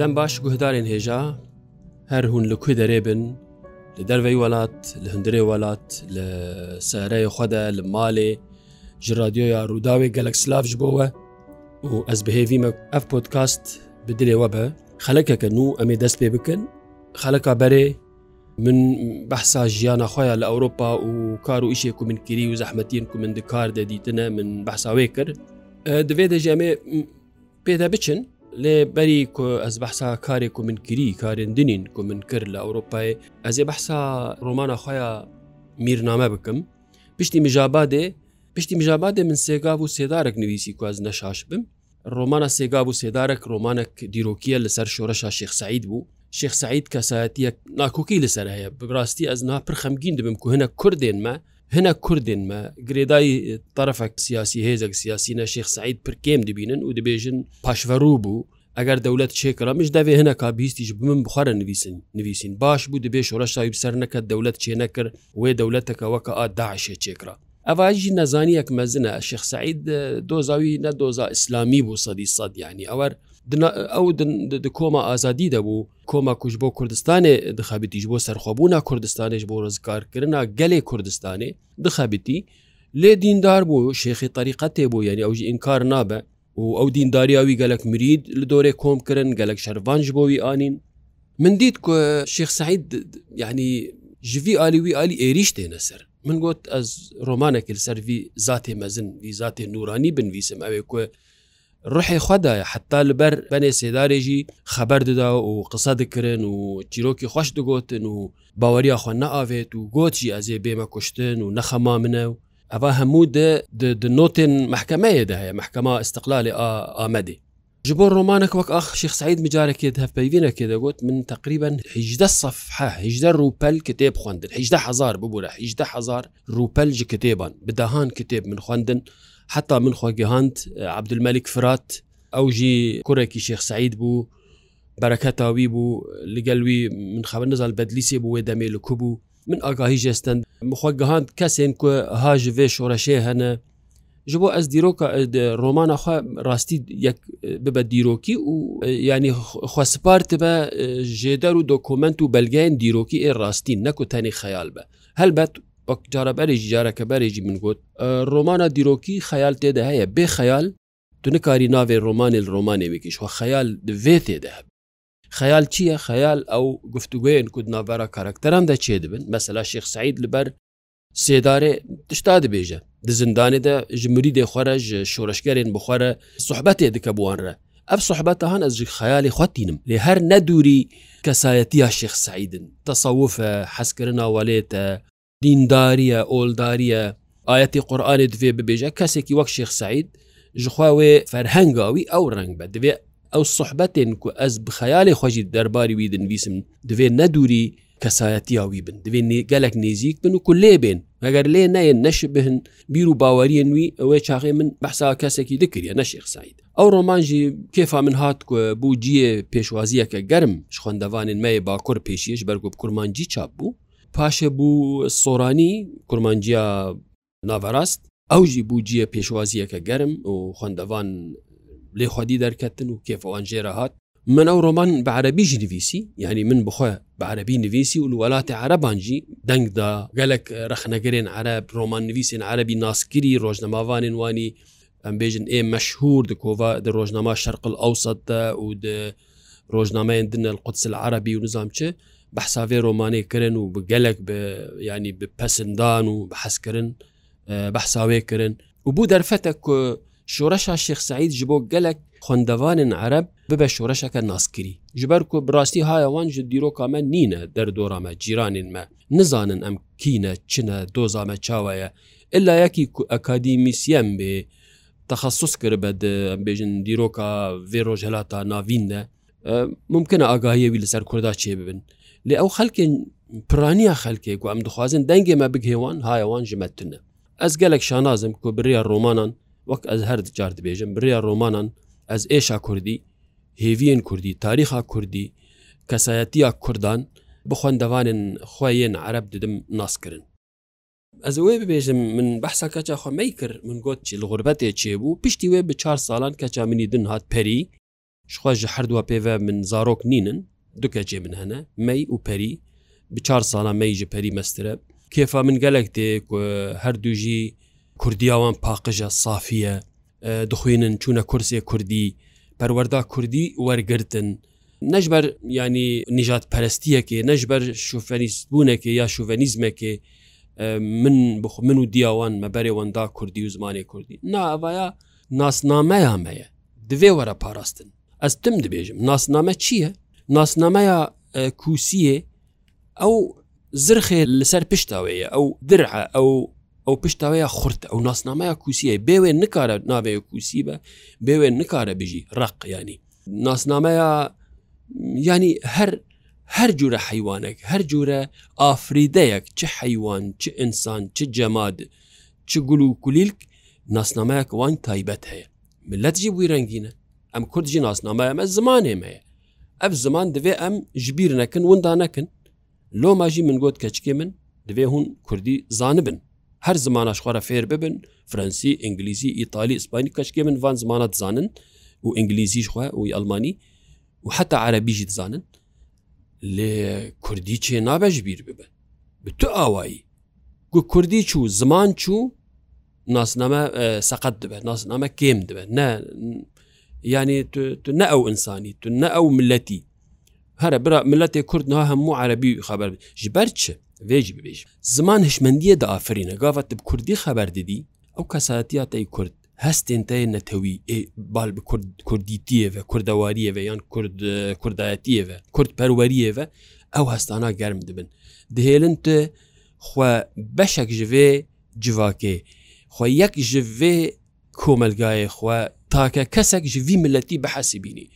دەم باش گوهدارێن هێژا هەر هوون لە کوێ دەرێبن لە دەروی وڵات لە هەندرێ وڵات لە سارەیە خۆدا لە ماڵێ ji رادیۆیا ڕووداوێ گەلکسلاافش بووە و ئەس بهێویمە ئەف پۆتکاست بدرێوە بە خەلەکەکە و ئەمێ دەست پێ بکەن خەلەکە بەرێ من بەحسا ژیانە خۆیان لە ئەوروپا و کار و ئیشێک و منکیری و زەحمەتین و من دکار دەدیتنە من بەحساوێ کرد دەبێ دەژەمێ پێدا بچن لێ بەری کۆ ئەس بەحسا کارێک و منکردی کارێندنین کو من کرد لە ئەوروپای ئەزێ بەحسا ڕۆمانە خۆیان میرنامە بکەم پشتی مژابادێ پشتی مژابادێ من سێگاب و سێدارک نوویسی کوز نەشاش بم ڕۆمانە سێگاب و سێدارک ڕۆمانك دیرۆکیە لەسەر شۆرەشا شێخسعید بوو شێخسعید کەسایەتە ناکۆکی لەسەر هەیە بڕاستی ئەس ناپر خەمگین دەبم کو هەنە کوردێنمە هنا کوردن ما گرێدای طرفك سیاسی هێزك سیاسینە شێخ سعید پرکێم دبینن و دەبێژن پاشڤەرو بوو ئەگەر دەولت چێکڕامش دەوێ هەنا کا بیستیش بمن بخواە نوویسن نوویسین باش بوو دەبێ شۆرە شاوی بسەر نەکە دەولت چێ نەکرد وێ دەولەتەکە وەکە ئا داعشێ چێکرا ئەواژی نەزانیەک مەزنە شێخ سعید دۆزاوی نەدۆزا ئیسلامی بوو سەدی سەد ینی ئەوەر ئەو کۆمە ئازادی دەبوو کۆمە کوش بۆ کوردستانێ دخابیتیش بۆ سەرخۆبوونا کوردستانش بۆ ڕزگارکردنا گەلێ کوردستانێ دخابیتی لێ دیندار بوو شێخی تاریقەتێ بوو یعنی ئەوژ ئینکار نابە و ئەو دینداریاوی گەلک مرید لە دۆرێ کۆمکردن گەلک شەرڤانج بۆوی ئانین من دیت شێخ سعید یعنی ژوی ئالیوی ئالی ئێریش تێنە سەر من گوت ئەس ڕۆمانەکرد سەروی زاتێ مەزن وی زاتێ نورانی بنویسم ئەوێ کوێ ڕحی خوددایە حتا لەبەر بەنێ سێدارێژی خەبەر ددا و قسە دکردن و چیرۆکی خوش دەگوتن و باوەریە خۆ نەئاوێت و گۆچی ئەزێ بێمە کوشتن و نەخەما منە و ئەە هەموو نۆتن محکمەیەدا هەیە محکمە استقلالی ئامەدی ji بۆ ڕۆمانك وەک ئاخ شخ سعید مجارێکێت هەفپەیینەکێ دەگوت من تقریبا هیجدە صفحه هیجدە روپەل کتێب خوندن هیجدە هزار ببووە هیجدە هزار روپەل ji کتێبان بداهان کتێب من خوندن و حتا من خواگەهاند عبدمەلیک فرات ئەو ژی کوڕێکی شێخسعید بوو بەرەکە تاوی بوو لەگەلوی من خەبەر نزال بەدلیسی بوو وێ دەمێ لە کوبوو من ئاگاهی ژێستند مخواگەهاند کەسێن کو هاژێ شۆڕەشێ هەنە ji bo ez dîroka romana xwe rastî yek bibe dîrokî û yanî xwespar dibe jêder û dokument û belgeyên dîrokî ê rastî neku tenê xeyal be helbet وەک جارە بەرێکی جارەکە بەرێکی من گوت ڕۆمانە دیرۆکی خەال تێدا هەیە بێ خەال تو نکاری ناوێ ڕۆمانی ڕۆمانێوێکیش وە خەال دوێ تێدا هەب خەال چییە خەال ئەو گفتوگوێن کود ناوەرە کارکتەران دەچێ دەبن مەسەلا شێخ سعید لەبەر سێدارێ تشتا دەبێژە دزندانێدا ژمری دێخوارە شۆرشگەرێن بخوارە سوحبەتێ دکە بوانرە ئەف سوحبەتە هەن ئەز خەیای خواتینم لێ هەر نەدووری کەسایەتی یا شێخ سعیدن تەسەوف حەسکردن ناوالێتە دینداریە ئۆلداریە ئاەتی قورآانی دوێ ببێژە کەسێکی وەک شێخ سعید ژخواوێ فەرهنگاوی ئەو ڕنگ بە دەوێ ئەو سحبەتێن کو ئەس بخەیالی خۆشی دەرباری وی دنویسم دوێ نەدووری کەسایەتیاوی بن دوێ گەلک نێزیک بن و کو لێ بێن مەگەر لێ نایەن نەش بهن بیر و باوەریە نوی ئەوەی چاقی من بەسا کەسێکی دکرە نەشێخ سعید ئەو ڕۆمانژی کێفا من هات بوو جیە پێشوازیەکە گەرم شخۆندەوانن مای باکۆر پێشیش بەرگوب کورمانجی چاپ بوو پاشە بوو سۆرانی کورمانجییا ناڤڕاست ئەوژی بوو جیە پێشوازیەکە گەرم و خوندەوان لێ خودی دەرکەتن و کێفەوان ژێرە هاات من ئەو ڕۆمان بە عربیژی نویسی یعنی من بخۆ بە عربی نویسی و وڵاتی عربانجی دەنگدا گەلک رەخنەگەرێن عرب ڕۆمان نویسین عربی ناسکری ڕۆژنەماوانین وانی ئەمبێژن ئێ مەشهور دکۆڤ دە ڕۆژنامە شەرقل ئەوسەدە و ڕۆژنامەیان دنە القدس العربی و نظام چه بە حساوێ ڕۆمانێکردن و بگەلک بە ینی بپەسندان و بە حەسکردن بەحساوێکردن و بوو دەرفەتە شۆرەشا شێخسعید ji بۆ gelek خوندەوانên عرب bibe şoreşeke naskirî ji ber ku birastî hayawan ji dîroka me nîne derdora me cîranên me nizanin em kîne çine doza me çawa ye illa yekî ku akademîsyen bê texasus kiribe de em bêjin dîroka vê rojhelata navîn de mumkin e agahiyê wî li ser kurda çê bibin لێ ئەو خەلکێن پرانیا خەلکێک و ئەم دخوازن دەنگێمە بگهێوان هایەوان ژمەتتنە ئەس گەلک شانازم کو بریا ڕۆمانان وەک ئەس هەر جار دبێژم بریا ڕۆمانان ئەس ئێشا کوردی هێویین کوردی تاریخا کوردی کەسایەتیا کوردان بخواندەوانن خوێن عرب ددم ناسکردن ئەز وێ ببێژم من بەحسا کەچە خۆمەی کرد من گوت چی لەغربەتێ چێ بوو پشتی وێ بە چهار ساڵان کەچ منی دن هات پەری شخواژ هەردووە پێوە من زارۆک نینن دوکە جێ من هەنە مەی و پەری بچار ساڵە مەیژە پەری مەسترە کێفا من گەلێک تێ هەردووژی کوردیاوان پاقژە سافیە دخوێنن چوونە کورسێ کوردی پەروەردا کوردی وەرگتن نەژبەر ینی نژات پەرستیەکێ نەژبەر شوفەنیستبوونێکی یا شوڤنیزمێکی من بخ من و دیاوان مەبەرێوەندا کوردی و زمانی کوردی ناوایە ناسنامەیانمەیە دوێ وەرە پاراستن ئەس تم دەبێژم ناسنامە چییە؟ ناسنامەیە کوسیە ئەو زرخێ لەسەر پشتاوەیە ئەو درع ئەو ئەو پشتاوەیە خورد ئەو ناسنامەیە کوسیە بێوێ نکارە نابێ کوسی بە بێوێ نکارە بژی ڕق ینی ناسنامەیە ینی هەر هەر جورە حیوانێک هەر جورە ئافریدەیەک چه حیوان چه ئینسان چه جەماد چه گول و کولیلک ناسنامەیەک وان تایبەت هەیە ملەتجی بووی ڕنگینە ئەم کوردجی ناسنامەیە مە زمانێمەیە ئەف زمان دەوێ ئەم ژبیر نەکن وندا نەکن لۆ ماژی من گوت کەچکێ من دەوێ هون کوردی زانبن هەر زمانە خوارە فێر ببن فرەنسی ئینگلیزی ئیتالی ئیسپانی کەچکێ من وان زمانە زانن و ئینگلیزیش خوێ وی ئەلمانی و حتا عربیژی زانن لێ کوردی چێ نابە ژبیر ببن ب تو ئاوایی گو کوردی چوو زمان چوو ناسنامە سەقەت دەبێت ناسنامە کێم دەبێت نە یعنی تو نە ئەو ئینسانی تو نە ئەو ملەتی هەرە برا ملەتێک کوردنەوە هەموو عربی خبر ji ber çi vê jî bibêj ziman hişmendiye de afirîne gava te bi Kurdî xeber didî ew kesatiya tey Kurd hestên te netewî ê bal bi Kurd Kurdîtiye ve Kurdewariye ve yan Kurd Kurdayetiye ve Kurd perweriye ve ew hestana germ dibin dihêlin te xwe beşek ji vê civakê xwe yek ji vê komelgayê xwe تاکە کەسێک ژوی ملەتی بەحەسی بینی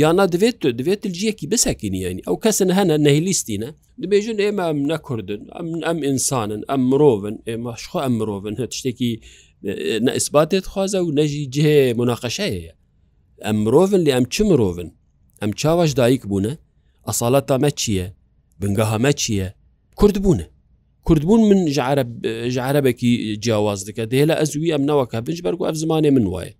یانا دەوێت تۆ دەوێت جیەکی بسەکینیانی ئەو کەسن هەنە نەهلیستینە دەبێژن ئێمە ئەم نەکردن ئەم ئەم ئینسانن ئەم مرۆڤن ئێمە شخوا ئەم مرۆڤن هەت شتێکی نەئسباتێت خوازە و نەژی جێ مناقەشەیە ئەم مرۆڤن لێ ئەم چ مرۆڤن ئەم چاوەش دایک بوونە ئەساڵات تامە چییە بنگەهامە چییە کورد بوونە کوردبوون من ژعرەبێکی جیاواز دەکە دێ لە ئەزوی ئەم نەوەکە بنج بەرگ و ئەف زمانێ من وایە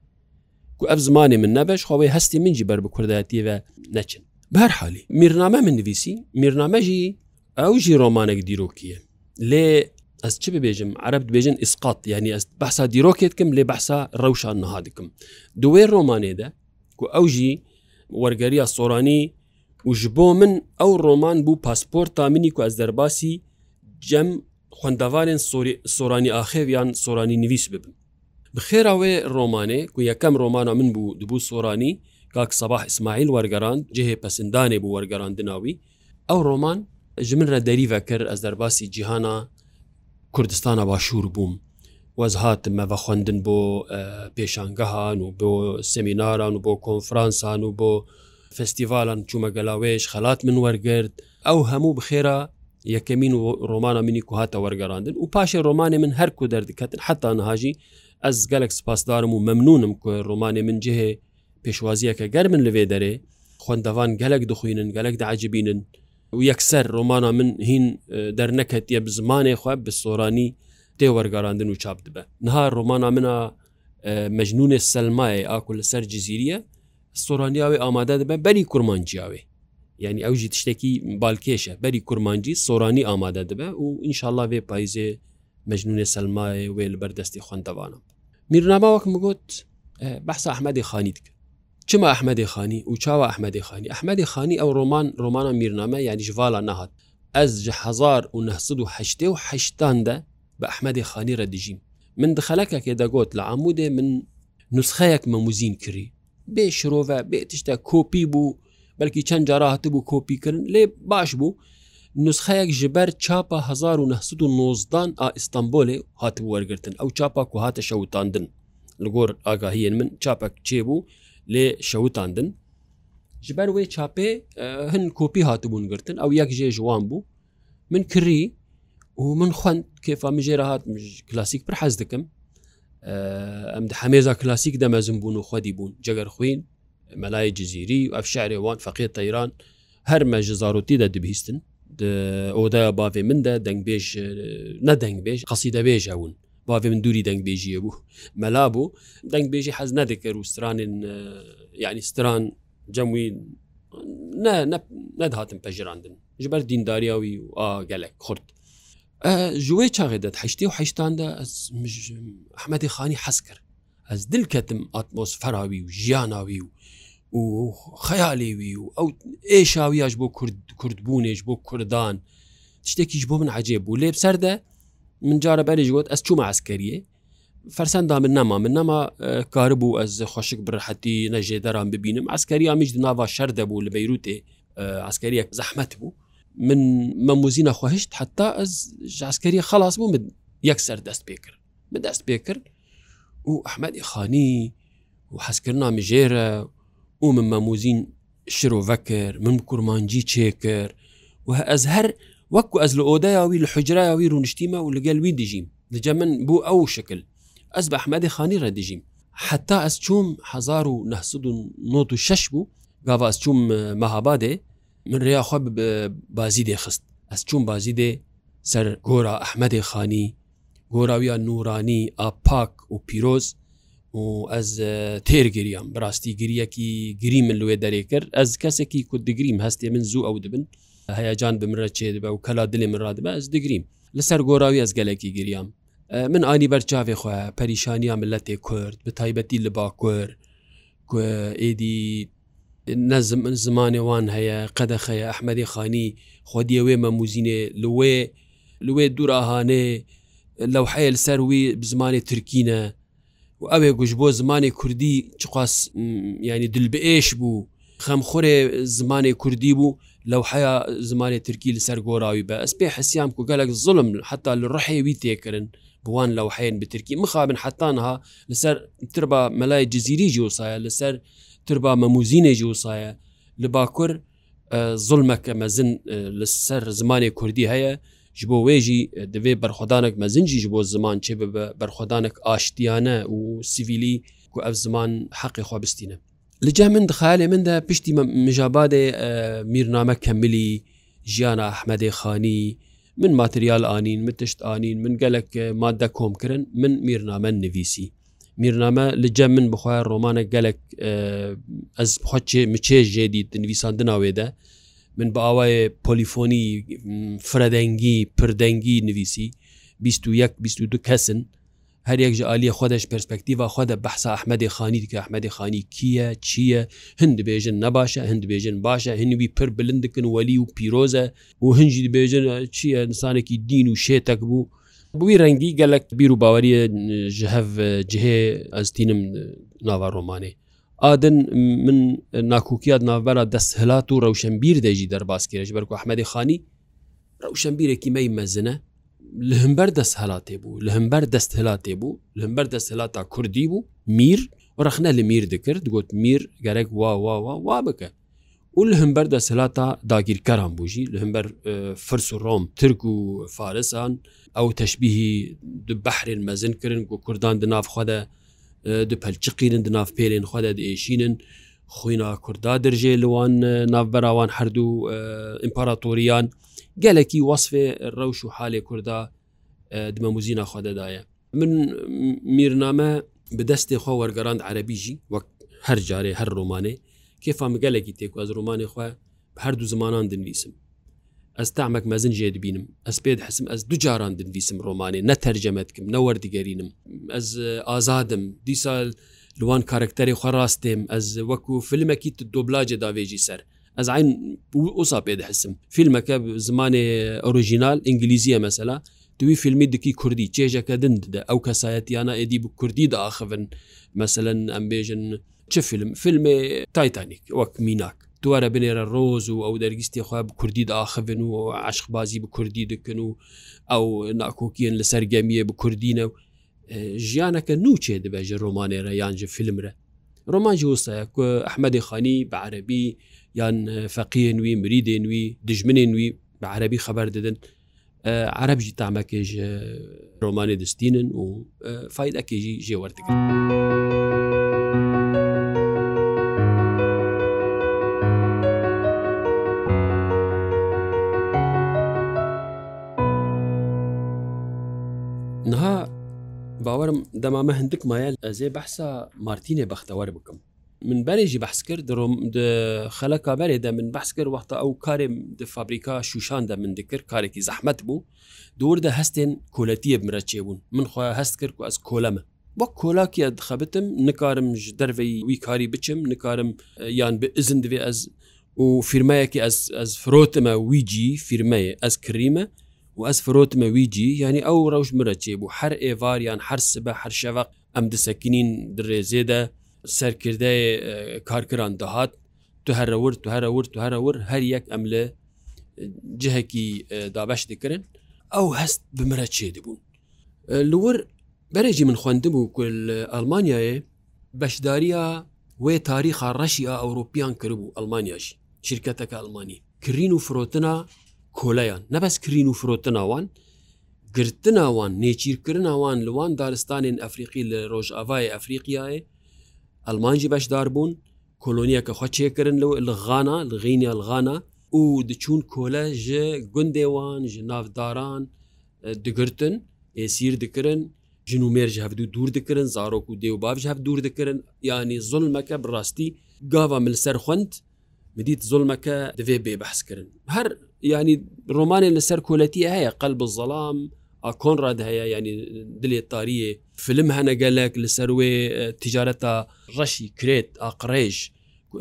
ku ev zimanê min nebeş xwê hestî min jî ber bi kurdayetî ve neçin berhalî mîrname min nivîsî mîrname jî ew jî romanek dîrokiye lê ez çi bibêjim Arab dibêjin isqat yani ez behsa dîrokê dikim lê behsa rewşa niha dikim di wê romanê de ku ew jî wergeriya soranî û ji bo min ew roman bû pasporta minî ku ez derbasî cem xwendevarên soranî axev yan soranî nivîs bibim بخێراوێ ڕۆمانێ کو یەکەم ڕۆمانە من بوو دبوو سۆرانی کاک سەباح ئیسماعیل وەرگەران جهێ پەسەندانێ بوو وەرگەراندناوی ئەو ڕۆمان ژ من رە دەریڤە کرد ئەس دەرباسی جیهانە کوردستانە باشوور بووم وەزهاتمەوە خوندن بۆ پێشانگەهان و بۆ سمیناران و بۆ کۆنفرانسان و بۆ فستیڤالان چوومە گەلاوێش خەلات من وەرگرت ئەو هەموو بخێرا یەکەمین و ڕۆمانە منی کو هاتە وەرگەڕاندن و پاشێ ڕۆمانی من هەرکو دەردکەتن حتا نهاژی ئەس گەلک سپاسدارم و مەمنونم کو ڕۆمانی من جهێ پێشوازیەکە گەر من لەوێ دەرێ خوندەوان گەلک دخوینن گەلک داعجبینن و یەکسەر ڕۆمانە من هین دەرنەکەت یە بزمانێ خواب بە سۆرانی تێ وەرگەڕاندن و چاپ دبە نها ڕۆمانە منە مەجنونێ سلمایە ئاکو لەسەر جززیریە سۆرانیاوێ ئامادە دەبە بەری کورمانجییاوێ یعنی ئەوژی تشتێکی بالکێشە بەری کورمانجی سۆرانی ئامادە دەبە و ئینشاءله بێ پایزێ مەجنونێ سلمایە وێ لە بەردەستی خوندەوانم میرناماوەک مگوت بەسا ئەحمەدی خانیت کرد چما ئەحمەدی خانی و چاوە ئەحمەدی خانی ئەحمەدی خانی ئەو ڕۆمان ڕۆمانە میرنامە یعنی ژڤالە نەهات ئەس هزار و هشته و هشتاندە بە ئەحمەدی خانی ڕەدیژیم من دخەلەکەکێ دەگوت لە عمودێ من نسخەیەک مەموزین کری بێ شرۆڤە بێ تشتە کۆپی بوو بەلکی چەند جارا هەتبوو کۆپیکردن لێ باش بوو نسخەیەک ژبەر چاپە 1990دان ئائستانبولێ هات وەرگتن ئەو چاپا و هاتە شەوتاندن لەگۆر ئاگاهیەن من چاپەک چێ بوو لێ شەوتاندن ژبەر وێ چاپێ هەن کۆپی هاتبوون گرتن ئەو یەک ژێ ژوان بوو من کڕی و من خوند کێفامیژێرە هات کلاسیک پر حەز دەکەم ئەم هەمێزا کلاسیک دەمەزم بوون و خودی بوون جگەر خوین مەلای جززیری و ئەف شارێوان فەقێت تەیران هەر مەژە زاروتی دە دەبیستن ئۆدا باێ مندە دەنگبێژ نەدەنگبێژ قسی دەبێژ ئەوون باێ من دووری دەنگبێژیە بوو مەلا بوو دەنگبێژی حەز نەدەکە و سترانن یعنی ستران جەموی نەدهاتن پەژراندن ژبەر دینداریاوی و ئاگەلک خورد ژوێ چاغێدەت هەشتی و هەشتاندا ئەحمەدی خانی حەز کرد ئەس دلکەتم ئاتمۆسفەراوی و ژیانناوی و و خەیاالێوی و ئەو ئێشاویاش بۆ کوردبوونێش بۆ کوردان شتێکیش بۆ من عجێ بوو لێب سەردە من جارە بەرێژ گوت ئەس چوومە ئەسکەریە فەرسەندا من نەما من نەما کاربوو ئەس خۆشک بڕحەتی نەژێدەران ببینم ئەسکەری ئامیش ناوا شەر دەبوو لە بەیروتێ ئەسکەریەک زەحمەت بوو من مەموزینە خۆهشت حتا ئەس ژاسکەری خلاص بوو من یەک سەر دەست پێ کرد من دەست پێ کرد و ئەحمەدی خانی و حەسکردنا مژێرە و من مەموزین شرۆڤەکرد من کورمانجی چێکرد و ئەز هەر وەکو ئەز لە ئۆدایاوی لە حجراوی ڕونشتیمە و لەگەلوی دژیم لەجە من بوو ئەو شکل ئەس بە ئەحمەدی خانی ڕەدیژیم حتا ئەس چوم 1996 بوو گاوا ئەس چوم مەهابادێ من ڕیاخوا بازی دێ خست ئەس چوم بازی دێ سەر گۆرە ئەحمەدی خانی گۆراویە نورانی ئاپاک و پیرۆز و ئەس تێرگریان بڕاستی گریەکی گری من لێ دەرێ کرد ئەس کەسێکی کو دگریم هەستێ من زوو ئەو دەبن هەیەجان بمرە چێ دەبە و کەلا دلێ من ڕادبە ئەس دگریم لەسەر گۆراوی ئەس گەلێکی گریام من ئانی بەرچاوێ خۆ پەریشانیا ملەتێ کورد بە تایبەتی لە باکوور ئیدی نەزم زمانێوان هەیە قەدەخەیە ئەحمەدی خانی خۆدیەوێ مەموزینێ لێ لێ دووراهانێ لەو حەیە لەسەر وی زمانی ترکینە و ئەوێ گوش بۆ زمانی کوردی چقاس ینی دلبئێش بوو خەمخورێ زمانی کوردی بوو لەو حەیە زمانی ترکی لەسەر گۆراوی بە ئەس پێ حەسیام و گەلک زڵم حتا لە ڕحێوی تێکردن بوان لەو حەیەن بترکی مخابن حتانها لەسەر تربا مەلای جززیری جوسایە لەسەر تربا مەموزینێ جوسایە لە باکوور زڵمەکە مەزن لەسەر زمانی کوردی هەیە ji bo wê jî e, divê berxwedanek mezinjî ji bo ziman çê bibe berxwedanek aştiyane û sivîlî ku ev ziman heqê xwa bistîne Li ceh min dixayalê min de piştî mijabadê e, mîrname kemilî jiyana Ahmedê Xanî min materyal anîn min tişt anîn min gelek e, madde kom kirin min mîrname nivîsî mîrname li cem min bixwaya romanek gelek ez xçe miçê jêdî nivîsandina wê de من بە ئاوای پۆلیفۆنی فرەدەنگی پردەنگی نویسی 21 دو کەسن هەرێک ژ عالیە خۆدەش پرسپکتیڤ خۆدە بەحسا ئەحمەدی خانی کە ئەحمەدی خانی کییە چییە هەند بێژن نەباشە هەند بێژن باشە هەنووی پر بلندکن وەلی و پیرۆزە و هەنجی بێژن چییە انسانێکی دین و شێتەک بوو بووی ڕەنگی گەلک بیر و باوەریە ژهەف جهێ ئەستینم ناوە ڕۆمانەی ئادن من ناکوکیات ناوبەرە دەستهلات و ڕەوشەمبیر دەژی دەرباسکێش بەرکو ئەحمەدی خانی ڕەوشەمبیرێکی مەی مەزنە لە هەمبەر دەست هەلاتێ بوو لە هەمبەر دەست هەلاتێ بوو لە هەمبەر دەست هەلاتا کوردی بوو میر ڕخنە لە میر دەکرد گوت میر گەرەک وا وا وا وا بکە و لە هەمبەر دەسەلاتا داگیرکەران بوژی لە هەمبەر فرس و ڕۆم ترک و فارسان ئەو تەشببیهی بەحرێن مەزن کردن و کوردان دنافخوادا دپەلچقینن دناف پێرێن خوا دێشینن خۆینا کووردا دەژێ لەوان ناوبراوان هەردوو ئیمپاراتۆریان گەلێکی وەصفێ ڕەوش و حالێ کووردا دمە موزینا خوادەدایە من میرنامە بدەستێ خوا وەرگەران عەربیژی وەک هەر جارێ هەر ڕۆمانێ کێفام گەلێکی تێک ئەز ڕۆمانی خوێ هەردوو زمانان دنویسم ئەس تامەک مەزن ژێ دبینم ئەس پێ حسم ئەس دو جاران دنویسم ڕۆمانێ نەتەررجەمەتکم نەوەردیگەرینم ئەس ئازادم دیسال لوان کارکتەری خۆڕاستێم ئەس وەکو فلمەکی دۆبلاجێ داوێژی سەر ئەس عین ئوسا پێ حسم فیلمەکە زمانێ ئۆریژینال ئینگلیزیە مەسەلا دوی فیلمی دکی کوردی چێژەکە دند ئەو کەسایەتیانە ئێدی بە کوردی داخن مەسەن ئەمبێژن چه فیلم فیلمێ تایتانیک وەک میناک دووارە بنێرە ڕۆز و ئەو دەرگستی خوا کوردی داخبن و عشق بازی بە کوردی دکن و ئەو ناکۆکیان لە سەرگەمیە بە کوردینە و ژیانەکە نوچێ دەبێژە ڕۆمانێرە یانجە فیلمرە ڕۆمانجی وسایە ئەحمەدی خانی بە عەربی یان فەقیە نووی مری دێنووی دژمنێ نووی بە عەربی خەبەر دەدن عەربجی تامەکێژ ڕۆمانی دەستینن و فیدەکێژی ژێوەردەکەن. باوەرم دەمامە هەندێک مایە ئەزێ بەحسا مارتینێ بەختەوەەر بکەم من بەرێژی بەحس کرد درۆم خەلە کابارێدا من بەحس کرد وەختە ئەو کارێ د فابریکا شوشاندا من دکرد کارێکی زەحمت بوو دووردە هەستێن کۆلەتیە بمرە چێبوون من خۆ هەست کرد و ئەس کۆلەمە وەک کۆلاکیە دخەبتم نکارم ji دەرەی وی کاری بچم نکارم یان بئزن دوێ ئەس و فیرمایەکی ئەس فرۆتمە ویجی فیرمەیە ئەس کریمە و ئەس فرۆتمە ویجی ینی ئەو ڕەوش مرە چێ بوو هەر ئێواریان هەرسە بە هەر شەوەق ئەم دسەکینین درێزێدە سەرکردای کارکران دەهات تو هەرەورد و هەرەورد و هەرەور هەر یەک ئەم لە جهەکی دابش دکردن ئەو هەست بمرە چێ دەبوون لور بەرێکی من خوێندم بوو کل ئەلمانیاە بەشداریە وێ تاریخە ڕەشی ئەوروپیان کردبوو ئەلمانیاش شرکتەکە ئەلمانی کرین و فرۆتنا کۆلەیان نەبەس کرین و فرۆتنناوان گرتنناوان نێچیرکردناوان لەوان دارستانێن ئەفریقی لە ڕۆژئاوای ئەفریقیایە ئەلمانجی بەشدار بوون کۆلۆنیە کە خۆچێکردن لەو لەغانا لغینیا لغانا و دچون کۆلە ژە گوندێوان ژ نافداران دگرتن ئێسیر دکردن ژن و مێرج هەفتو دوور دکردن زارۆک و دێو باش هەف دوور دکردن یعنی زڵمەکە بڕاستی گاوا ملسەر خوند مدیت زڵمەکە دەوێ بێ بەحسکردن هەر ینی ڕۆمانێک لەسەر کۆلەتی هەیە قەلب زەڵام کۆنڕاد هەیە ینی دلێت تاریە فلم هەنەگەلێک لەسەر وێ تجارەتە ڕەشی کرێت ئاقڕێژ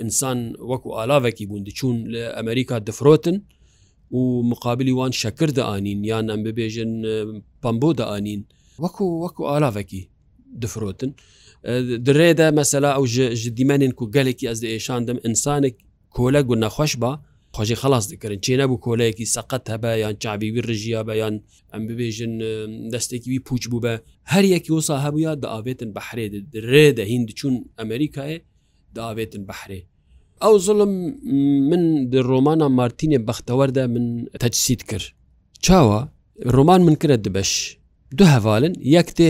ئینسان وەکو ئالاوێکی بوون دچوون لە ئەمریکا دفرۆتن و مقابلی وان شەکر دەئانین یان ئەم ببێژن پمبۆ دەئانین وەکو وەکو ئالاوێکی دفرۆتن درێدا مەسەلا ئەو دیمەنین و گەلێکی ئەس ئێشاندەم ئینسانێک کۆلە و نەخۆش بە خۆشی خلاص دەکردن چێ نەبوو کۆلەیەکی سەقەت هەبە یان چابیوی ڕژیا بە یان ئەم ببێژن دەستێکیوی پوچ بوو بە هەر یەکی وسا هەبووە داوێتن بەحرێ درێ دەهین دچون ئەمریکایە داوێتن بەحرێ ئەو زڵم من ڕۆمانە مارتینێ بەختەوەەردە من تەجسیت کرد چاوە ڕۆمان من کرد دبش دو هەواڵن یەک تێ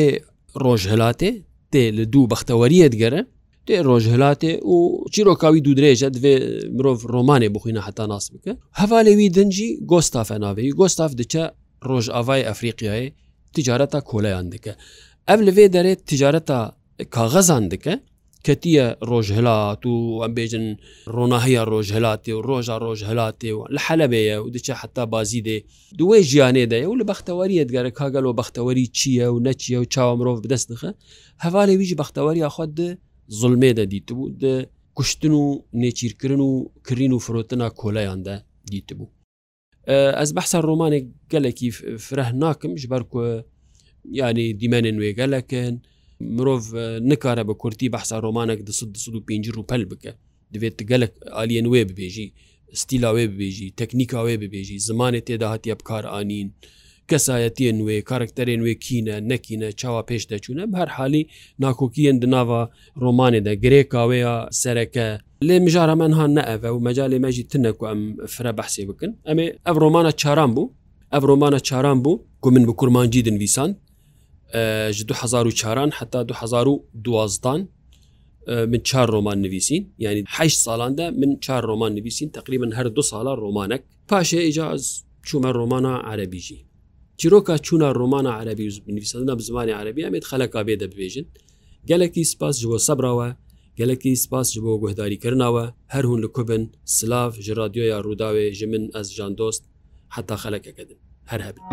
ڕۆژهلاتێ تێ لە دوو بەختەوەریت گەرە تێ ڕۆژ هەلاتێ و چیرۆکاوی دوودرێژە دوێ مرۆڤ ڕۆمانێ بخینە هەتا ناس بکە هەوا لەوی دەنجی گۆستافە ناوێی گۆستاف دچە ڕۆژ ئاوای ئەفریقیایە تجارەتە کۆلەیان دکە ئەم لەوێ دەرێت تجارەتە کاغەزان دکە کەتیە ڕۆژهلات و ئەم بێژن ڕۆناهەیە ڕۆژهلاتێ و ڕۆژە ڕۆژهلاتێ و لە حەلەبەیە و دچە حتا بازی دێ دوێ ژیانێدایە و لە بەختەوەری ئەدگەرە کاگەل و بەختەوەری چییە و نەچیە و چاوە مرۆڤ بدەست دخە هەوالێ ویژ بەختەوەری یاخواۆ زلمێ دەدیتبوو دە کوشتن و نێچیرکردن و کردین و فرۆتنا کۆلایاندا دیتبوو ئەس بەحسا ڕۆمانێک گەلێکی فرەه ناکەم ژبەر ینی دیمەێن وێگەلەکەن مرۆڤ نکارە بە کورتی بەحسا ڕۆمانێک 5 روپەل بکە دەبێت گەلک ئالین وێ ببێژی ستیلاوێ ببێژی تەکنیکاوێ ببێژی زمانێ تێدا هااتە بکار ئاین و کەسایەتە نوێ کارکتەرێن نوێ کینە نەکینە چاوا پێش دەچوونە هەر حالی ناکۆکیەن دناوە ڕۆمانێدا گرێ کاوەیە سەرەکە لێ مژارە من هاان نەئەە و مەجاالێ مەژی تنەکو ئەم فرە بەحسێ بکن ئەمێ ئەف ڕۆمانە چاران بوو ئەف ڕۆمانە چاران بوو کو من بە کورمانجی دنویسان 2004 حتا 2012 من چار ڕۆمان نویسین یعنی ح ساڵاندا من چار ڕۆمان نویسین تقریبا هەر دو ساڵە ڕۆمانك پاشێ ئیجااز چوومە ڕۆمانە عربیژی چیرۆکە چوونە ڕۆمانە عربی بنویسەنە بزمانی عربی ئەمێت خەلەکە بێ دەبێژن گەلکی سپاس جوۆ سەبراوە گەلکی سپاس بۆ گوهداریکردنەوە هەر هوون لە کوبن سلاف ژ رادیۆیا ڕووداوێ ژ من ئەس ژان دۆست حتا خەلەکەکەدن هەر هەبن.